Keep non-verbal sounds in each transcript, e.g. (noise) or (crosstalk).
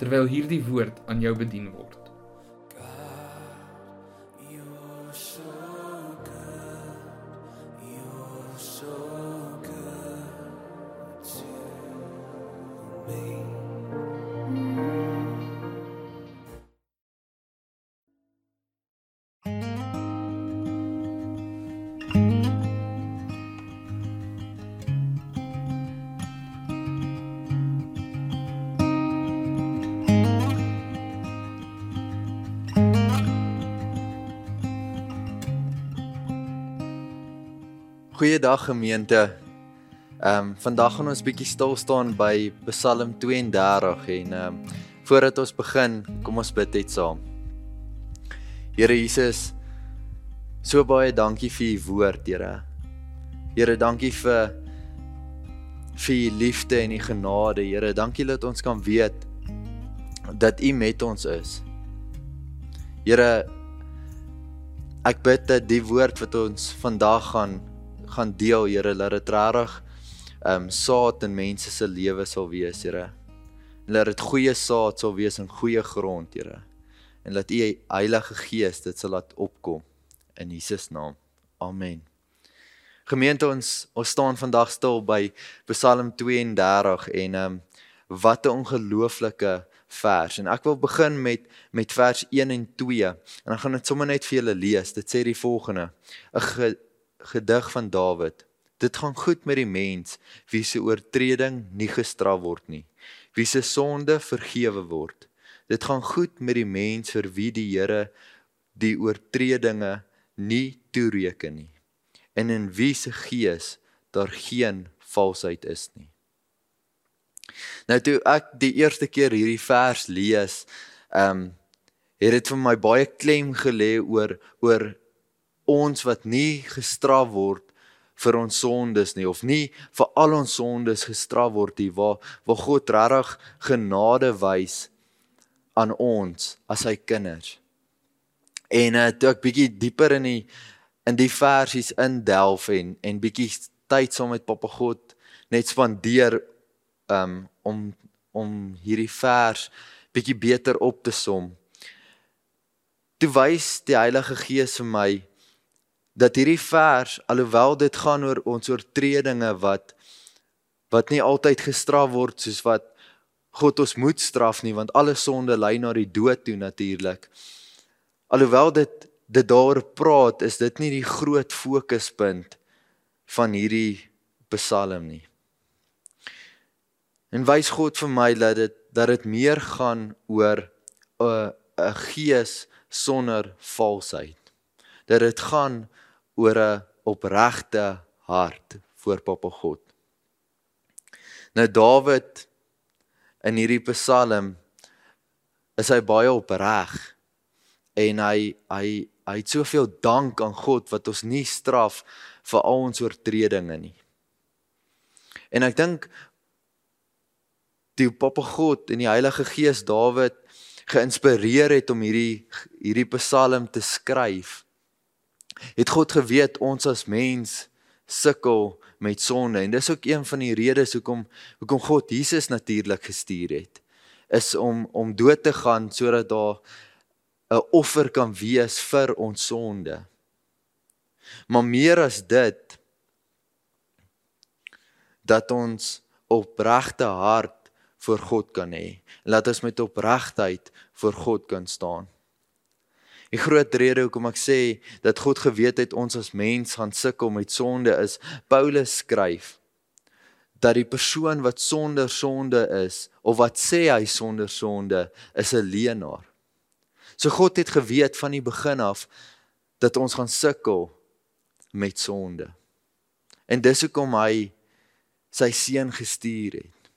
terwyl hierdie woord aan jou bedien word. Goeiedag gemeente. Ehm um, vandag gaan ons bietjie stil staan by Psalm 32 en ehm um, voordat ons begin, kom ons bid net saam. Here Jesus, so baie dankie vir u woord, Here. Here, dankie vir vir u liefde en u genade, Here. Dankie dat ons kan weet dat u met ons is. Here, ek bid dat die woord wat ons vandag gaan gaan deel, Here, laat dit regtig ehm um, saad in mense se lewe sal wees, Here. En laat dit goeie saad sal wees in goeie grond, Here. En laat U Heilige Gees dit sal laat opkom in Jesus naam. Amen. Gemeente ons ons staan vandag stil by Psalm 32 en ehm um, wat 'n ongelooflike vers. En ek wil begin met met vers 1 en 2 en dan gaan dit sommer net vir julle lees. Dit sê die volgende: 'n gedig van Dawid. Dit gaan goed met die mens wie se oortreding nie gestraf word nie, wie se sonde vergewe word. Dit gaan goed met die mens vir wie die Here die oortredinge nie toereken nie en in wie se gees daar geen valsheid is nie. Nou toe ek die eerste keer hierdie vers lees, ehm um, het dit vir my baie klem gelê oor oor ons wat nie gestraf word vir ons sondes nie of nie vir al ons sondes gestraf word nie waar waar God regtig genade wys aan ons as sy kinders. En uh, toe ek bietjie dieper in die in die versies indelf en en bietjie tyd saam met Papa God net spandeer um, om om hierdie vers bietjie beter op te som. Toe wys die Heilige Gees vir my dat hierdie vers alhoewel dit gaan oor ons oortredinge wat wat nie altyd gestraf word soos wat God ons moet straf nie want alle sonde lei na die dood toe natuurlik. Alhoewel dit dit daar praat is dit nie die groot fokuspunt van hierdie Psalm nie. En wys God vir my dat dit dat dit meer gaan oor 'n 'n gees sonder valsheid. Dat dit gaan oor 'n opregte hart voor Papa God. Nou Dawid in hierdie Psalm is hy baie opreg en hy hy hy het soveel dank aan God wat ons nie straf vir al ons oortredinge nie. En ek dink die Papa God en die Heilige Gees Dawid geïnspireer het om hierdie hierdie Psalm te skryf. Het God geweet ons as mens sukkel met sonde en dis ook een van die redes hoekom hoekom God Jesus natuurlik gestuur het is om om dood te gaan sodat daar 'n offer kan wees vir ons sonde. Maar meer as dit dat ons opregte hart voor God kan hê en laat ons met opregtheid voor God kan staan. Die groot rede hoekom ek sê dat God geweet het ons as mens gaan sukkel met sonde is Paulus skryf dat die persoon wat sonder sonde is of wat sê hy sonder sonde is 'n leienaar. So God het geweet van die begin af dat ons gaan sukkel met sonde. En dis hoekom hy sy seun gestuur het.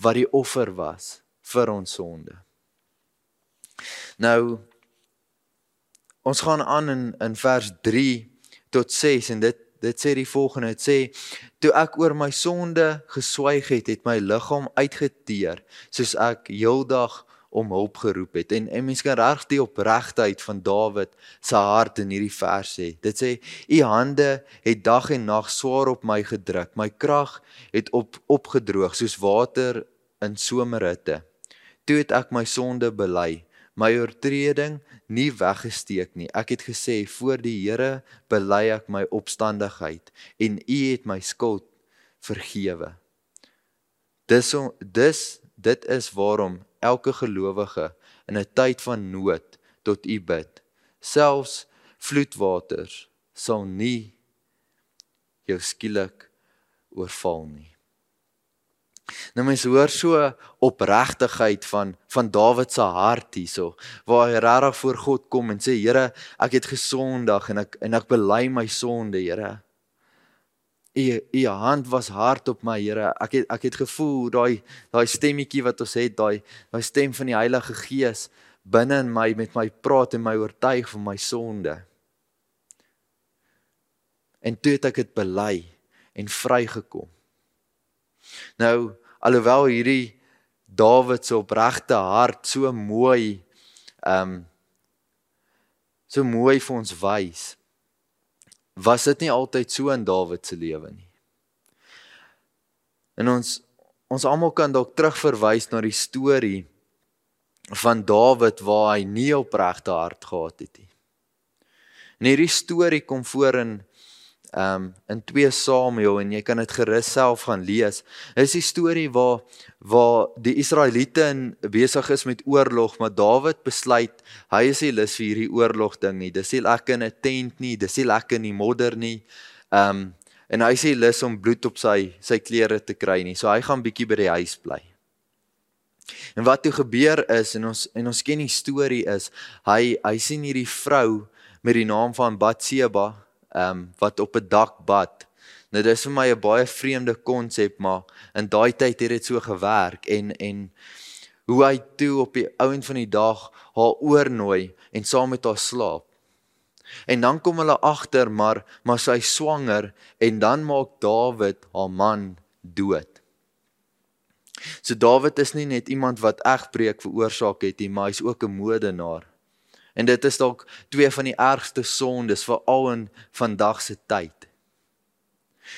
Wat die offer was vir ons sonde. Nou ons gaan aan in in vers 3 tot 6 en dit dit sê die volgende dit sê toe ek oor my sonde geswyg het het my liggaam uitgeteer soos ek heeldag om hulp geroep het. En en mens kan reg die opregtheid van Dawid se hart in hierdie vers sê. Dit sê u hande het dag en nag swaar op my gedruk. My krag het op opgedroog soos water in somerhitte toe het ek my sonde bely my oortreding nie weggesteek nie. Ek het gesê voor die Here bely ek my opstandigheid en U het my skuld vergewe. Dis dis dit is waarom elke gelowige in 'n tyd van nood tot U bid. Selfs vloedwaters sal nie jou skielik oorval nie. Nou mens hoor so opregtigheid van van Dawid se hart hierso waar hy regtig voor God kom en sê Here, ek het gesondag en ek en ek bely my sonde, Here. U u hand was hard op my, Here. Ek het ek het gevoel daai daai stemmetjie wat ons het, daai daai stem van die Heilige Gees binne in my met my praat en my oortuig van my sonde. En toe het ek dit bely en vrygekom. Nou alhoewel hierdie Dawid se opregte hart so mooi ehm um, so mooi vir ons wys was dit nie altyd so in Dawid se lewe nie. En ons ons almal kan dalk terugverwys na die storie van Dawid waar hy nie opregte hart gehad het nie. En hierdie storie kom voor in um in 2 Samuel en jy kan dit gerus self gaan lees. Dit is die storie waar waar die Israeliete besig is met oorlog, maar Dawid besluit hy is nie lus vir hierdie oorlog ding nie. Dis nie lekker in 'n tent nie, dis nie lekker in die modder nie. Um en hy sê lus om bloed op sy sy klere te kry nie. So hy gaan bietjie by die huis bly. En wat toe gebeur is en ons en ons ken die storie is hy hy sien hierdie vrou met die naam van Batseba ehm um, wat op 'n dak bad. Nou dis vir my 'n baie vreemde konsep, maar in daai tyd het dit so gewerk en en hoe hy toe op die ouend van die dag haar oornooi en saam met haar slaap. En dan kom hulle agter maar maar sy swanger en dan maak Dawid haar man dood. So Dawid is nie net iemand wat egbreek veroorsaak het nie, maar hy's ook 'n moordenaar. En dit is dalk twee van die ergste sondes veral in vandag se tyd.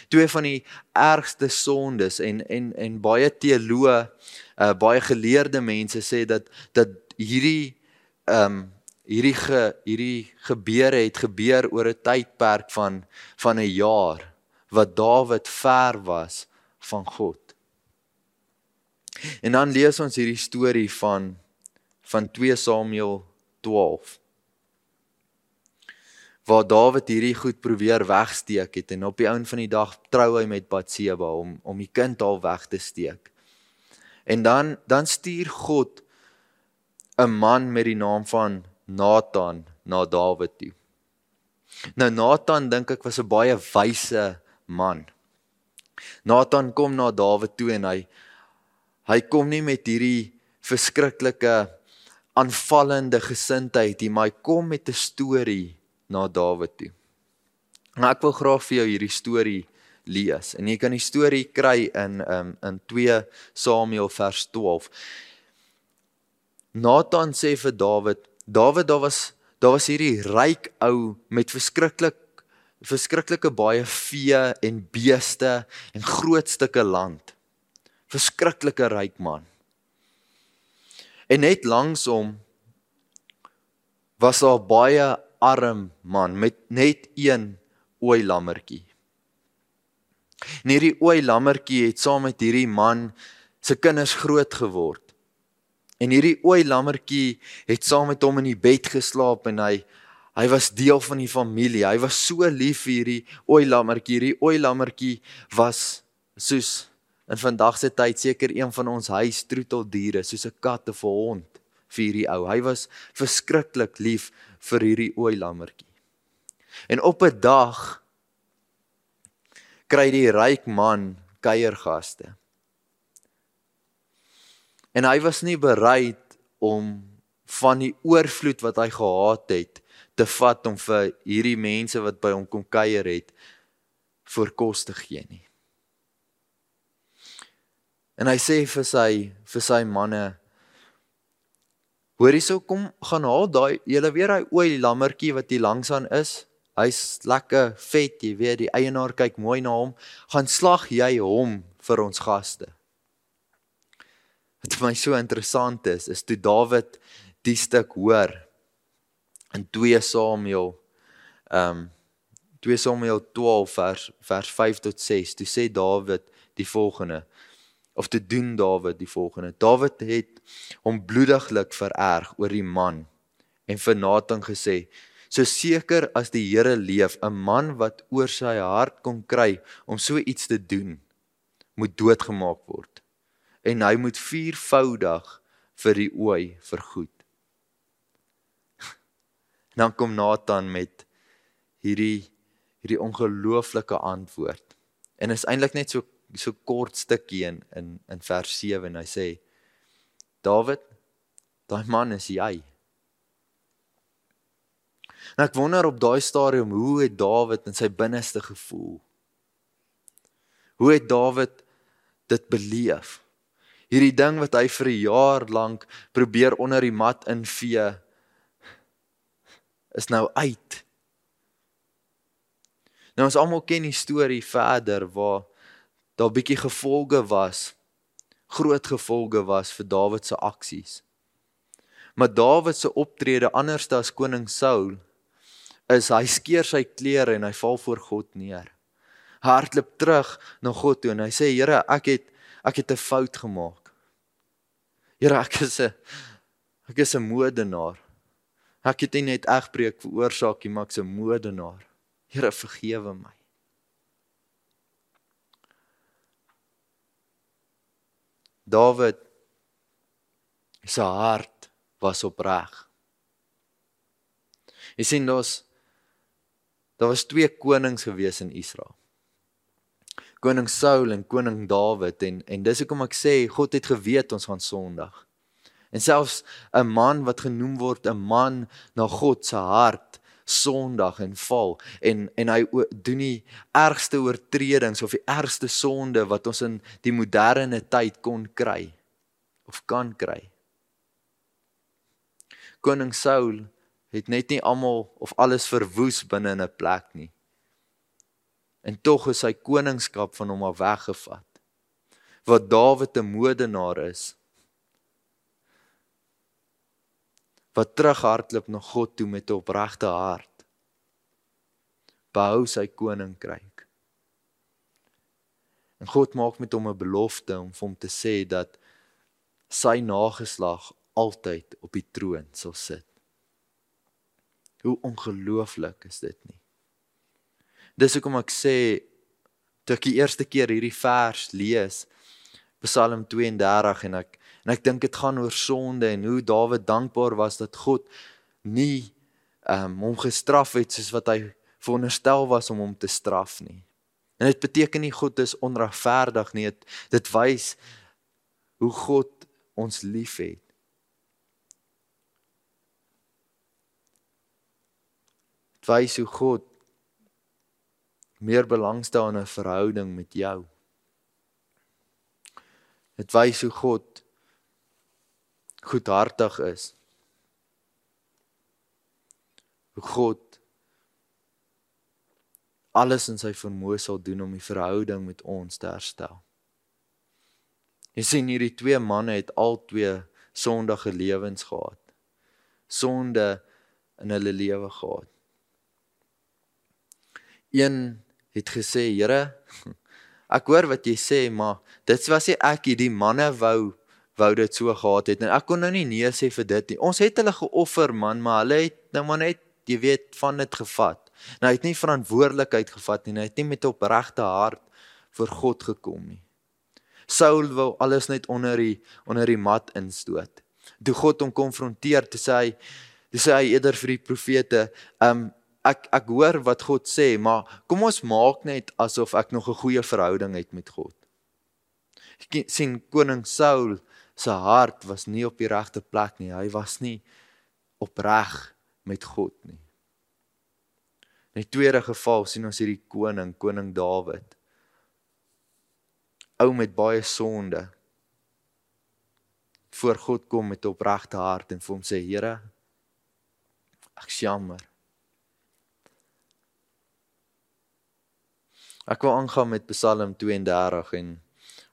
Twee van die ergste sondes en en en baie teoloë, uh, baie geleerde mense sê dat dat hierdie ehm um, hierdie ge, hierdie gebeure het gebeur oor 'n tydperk van van 'n jaar wat Dawid ver was van God. En dan lees ons hierdie storie van van 2 Samuel 12 waar Dawid hierdie goed probeer wegsteek het en op die ouen van die dag trou hy met Batseba om om die kind al weg te steek. En dan dan stuur God 'n man met die naam van Nathan na Dawid toe. Nou Nathan dink ek was 'n baie wyse man. Nathan kom na Dawid toe en hy hy kom nie met hierdie verskriklike aanvallende gesindheid nie, maar hy kom met 'n storie na Dawid toe. Nou ek wil graag vir jou hierdie storie lees en jy kan die storie kry in um, in 2 Samuel vers 12. Nathan sê vir Dawid, Dawid daar was daar was hierdie ryk ou met verskriklik verskriklike baie vee en beeste en groot stukke land. Verskriklike ryk man. En net langs hom was daar baie arm man met net een ooi lammertjie. En hierdie ooi lammertjie het saam met hierdie man se kinders groot geword. En hierdie ooi lammertjie het saam met hom in die bed geslaap en hy hy was deel van die familie. Hy was so lief vir hierdie ooi lammertjie. Hierdie ooi lammertjie was soos in vandag se tyd seker een van ons huistroeteldiere, soos 'n kat of 'n hond vir hierdie ou. Hy was verskriklik lief vir hierdie ooi lammertjie. En op 'n dag kry die ryk man kuiergaste. En hy was nie bereid om van die oorvloed wat hy gehad het te vat om vir hierdie mense wat by hom kom kuier het vir kos te gee nie. En hy sê vir sy vir sy manne Hoor hierso kom gaan haal daai julle weer daai ooi lammertjie wat hier langs aan is. Hy's lekker vet, jy weet, die eienaar kyk mooi na hom. Gaan slag jy hom vir ons gaste. Wat vir my so interessant is, is toe Dawid die stuk hoor in 2 Samuel ehm um, 2 Samuel 12 vers vers 5 tot 6. Toe sê Dawid die volgende of te doen Dawid die volgende. Dawid het hom bloediglik vererg oor die man en vir Nathan gesê: "So seker as die Here leef, 'n man wat oor sy hart kon kry om so iets te doen, moet doodgemaak word." en hy moet viervoudig vir die ooi vergoed. (laughs) Dan kom Nathan met hierdie hierdie ongelooflike antwoord. En is eintlik net so so kort stukkie in in in vers 7 en hy sê Dawid, daai man is jy. En ek wonder op daai stadium hoe het Dawid in sy binneste gevoel? Hoe het Dawid dit beleef? hierdie ding wat hy vir 'n jaar lank probeer onder die mat invee is nou uit. Nou ons almal ken die storie verder waar daar bietjie gevolge was. Groot gevolge was vir Dawid se aksies. Maar Dawid se optrede anders as koning Saul is hy skeer sy klere en hy val voor God neer. Hy hardloop terug na God toe en hy sê Here, ek het ek het 'n fout gemaak. Here, ek is 'n ek is 'n moordenaar. Ek het nie net egbreek veroorsaak nie, maar ek's 'n moordenaar. Here, vergewe my. Dawid se hart was opreg. Jy sien ons daar was twee konings gewees in Israel koning Saul en koning Dawid en en dis hoekom ek sê God het geweet ons gaan Sondag. En selfs 'n man wat genoem word 'n man na God se hart Sondag en val en en hy doen die ergste oortredings of die ergste sonde wat ons in die moderne tyd kon kry of kan kry. Koning Saul het net nie almal of alles verwoes binne in 'n plek nie. En tog is sy koningskap van hom af weggevat. Wat Dawid 'n modenaar is. Wat terughardloop na God toe met 'n opregte hart. Behou sy koninkryk. En God maak met hom 'n belofte om vir hom te sê dat sy nageslag altyd op die troon sal sit. Hoe ongelooflik is dit nie? Dis hoekom ek sê toe ek die eerste keer hierdie vers lees Psalm 32 en ek en ek dink dit gaan oor sonde en hoe Dawid dankbaar was dat God nie um, hom gestraf het soos wat hy veronderstel was om hom te straf nie. En dit beteken nie God is onregverdig nie. Dit, dit wys hoe God ons liefhet. Dit wys hoe God meer belangstel in 'n verhouding met jou. Dit wys hoe God goedhartig is. Hoe God alles in sy vermoë sal doen om die verhouding met ons te herstel. Jy sien hierdie twee manne het al twee sondige lewens gehad. Sonde in hulle lewe gehad. Een het gesê, Here, (laughs) ek hoor wat jy sê, maar dit was nie ek hierdie manne wou wou dit so gehad het en ek kon nou nie nee sê vir dit nie. Ons het hulle geoffer man, maar hulle het nou maar net jy weet van dit gevat. Nou hy het nie verantwoordelikheid gevat nie. Hy het nie met opregte hart voor God gekom nie. Saul wou alles net onder die onder die mat instoot. Toe God hom konfronteer, toe sê hy, toe sê hy eerder vir die profete, "Um ek ek hoor wat God sê, maar kom ons maak net asof ek nog 'n goeie verhouding het met God. Ek sien koning Saul se hart was nie op die regte plek nie. Hy was nie opreg met God nie. In die tweede geval sien ons hierdie koning, koning Dawid. Ou met baie sonde. Voor God kom met 'n opregte hart en vir hom sê: "Here, ek jammer. Ek wil aangaan met Psalm 32 en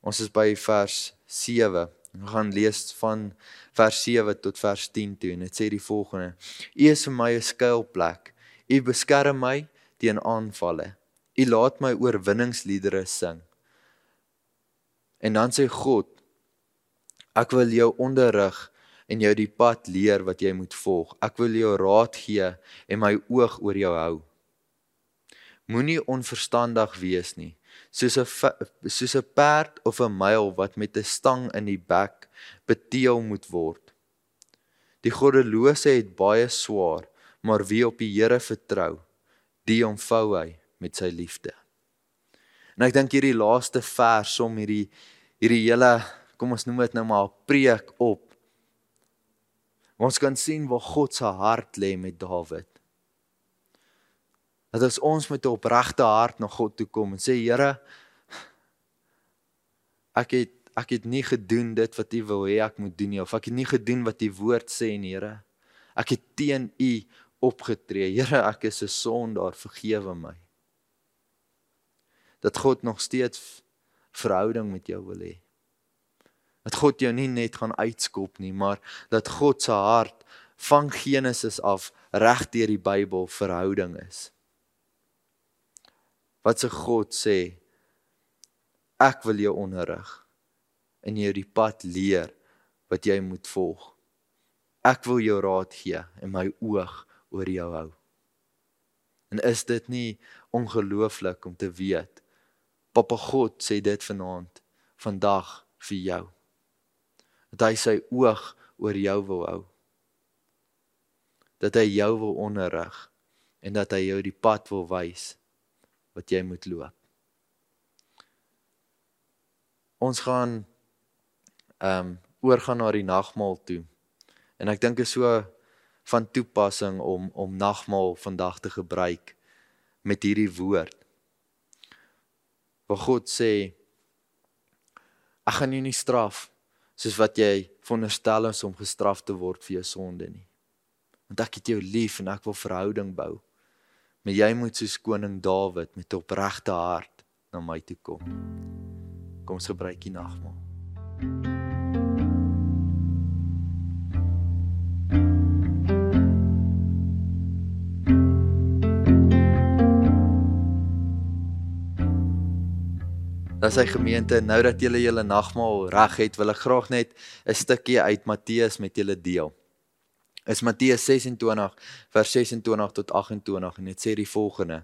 ons is by vers 7. Ons gaan lees van vers 7 tot vers 10 toe en dit sê die volgende: U is vir my 'n skuilplek U beskerm my teen aanvalle. U laat my oorwinningsliedere sing. En dan sê God, ek wil jou onderrig en jou die pad leer wat jy moet volg. Ek wil jou raad gee en my oog oor jou hou. Moenie onverstandig wees nie, soos 'n soos 'n perd of 'n myl wat met 'n stang in die bek beteel moet word. Die goddelose het baie swaar, maar wie op die Here vertrou, die omvou hy met sy liefde. En ek dink hierdie laaste vers om hierdie hierdie hele kom ons noem dit nou maar preek op. Ons kan sien waar God se hart lê met Dawid. Dat as ons met 'n opregte hart na God toe kom en sê Here ek het ek het nie gedoen dit wat U wil hê ek moet doen nie of ek het nie gedoen wat U woord sê nie Here. Ek het teen U opgetree. Here, ek is 'n sondaar, vergewe my. Dat God nog steeds verhouding met jou wil hê. Dat God jou nie net gaan uitskop nie, maar dat God se hart van Genesis af reg deur die Bybel verhouding is. Wat se God sê, ek wil jou onderrig en jou die pad leer wat jy moet volg. Ek wil jou raad gee en my oog oor jou hou. En is dit nie ongelooflik om te weet Papa God sê dit vanaand vandag vir jou. Dat hy sy oog oor jou wil hou. Dat hy jou wil onderrig en dat hy jou die pad wil wys wat jy moet loop. Ons gaan ehm um, oorgaan na die nagmaal toe. En ek dink is so van toepassing om om nagmaal vandag te gebruik met hierdie woord. Waar God sê ek gaan jou nie straf soos wat jy veronderstel is om gestraf te word vir jou sonde nie. Want ek het jou lief en ek wil verhouding bou. Maar jy moet soos koning Dawid met opregte hart na my toe kom. Kom ons gebruik die nagmaal. Dat sy gemeente nou dat julle julle nagmaal reg het, wil ek graag net 'n stukkie uit Matteus met julle deel. Is Matteus 26 vers 26 tot 28 en dit sê die volgende: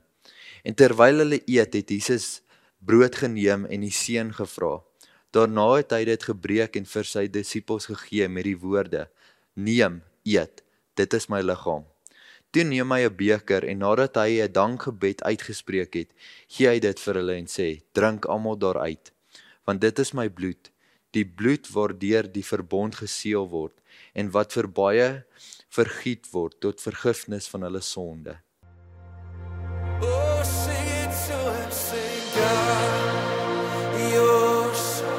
En terwyl hulle eet, het Jesus brood geneem en die seën gevra. Daarna het hy dit gebreek en vir sy disippels gegee met die woorde: Neem, eet. Dit is my liggaam. Toe neem hy 'n beker en nadat hy 'n dankgebed uitgespreek het, gee hy dit vir hulle en sê: "Drink almal daaruit, want dit is my bloed, die bloed waardeur die verbond geseël word en wat vir baie vergiet word tot vergifnis van hulle sonde." Oh, sing it to him, sing God, you're so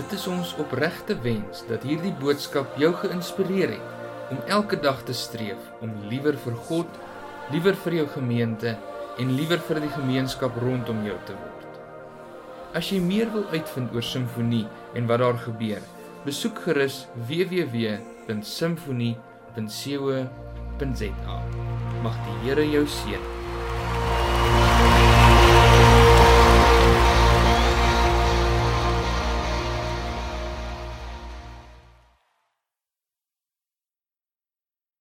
Dit is ons opregte wens dat hierdie boodskap jou geïnspireer het om elke dag te streef om liewer vir God, liewer vir jou gemeente en liewer vir die gemeenskap rondom jou te word. As jy meer wil uitvind oor simfonie en wat daar gebeur, besoek gerus www.simfonie.co.za. Mag die Here jou seën.